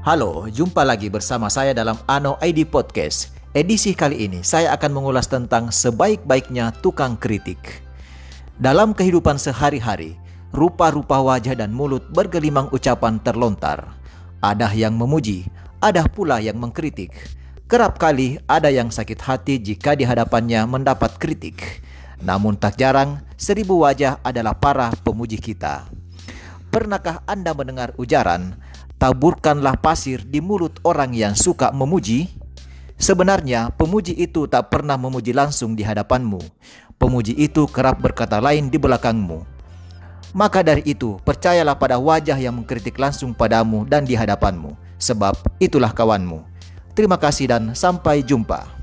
Halo, jumpa lagi bersama saya dalam Ano ID Podcast. Edisi kali ini saya akan mengulas tentang sebaik-baiknya tukang kritik. Dalam kehidupan sehari-hari, rupa-rupa wajah dan mulut bergelimang ucapan terlontar. Ada yang memuji, ada pula yang mengkritik. Kerap kali ada yang sakit hati jika di hadapannya mendapat kritik. Namun tak jarang, seribu wajah adalah para pemuji kita. Pernahkah Anda mendengar ujaran, taburkanlah pasir di mulut orang yang suka memuji? Sebenarnya, pemuji itu tak pernah memuji langsung di hadapanmu. Pemuji itu kerap berkata lain di belakangmu. Maka dari itu, percayalah pada wajah yang mengkritik langsung padamu dan di hadapanmu, sebab itulah kawanmu. Terima kasih dan sampai jumpa.